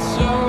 so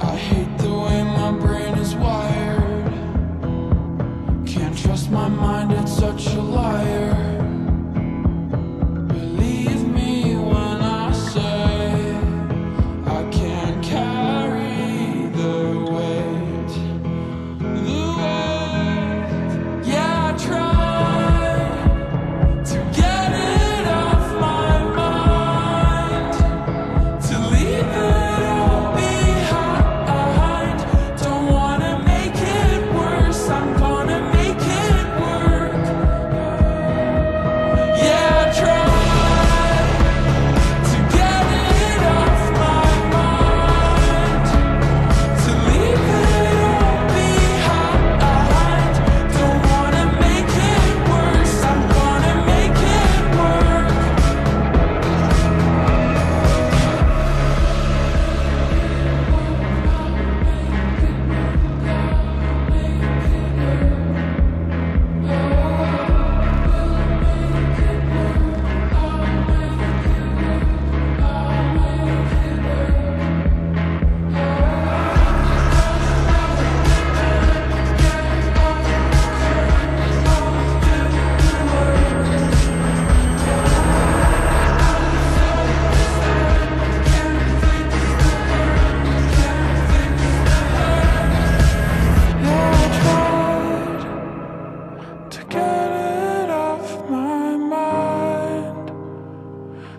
I hate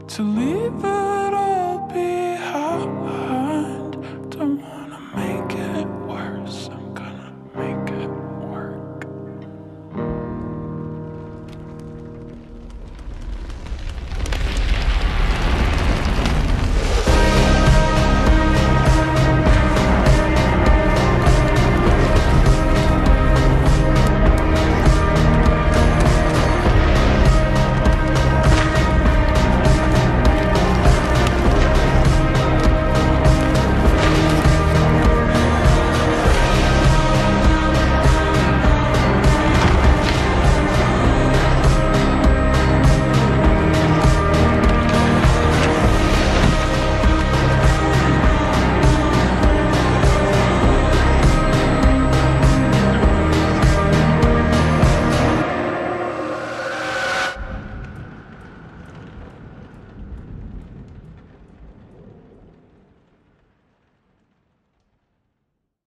to leave it all behind.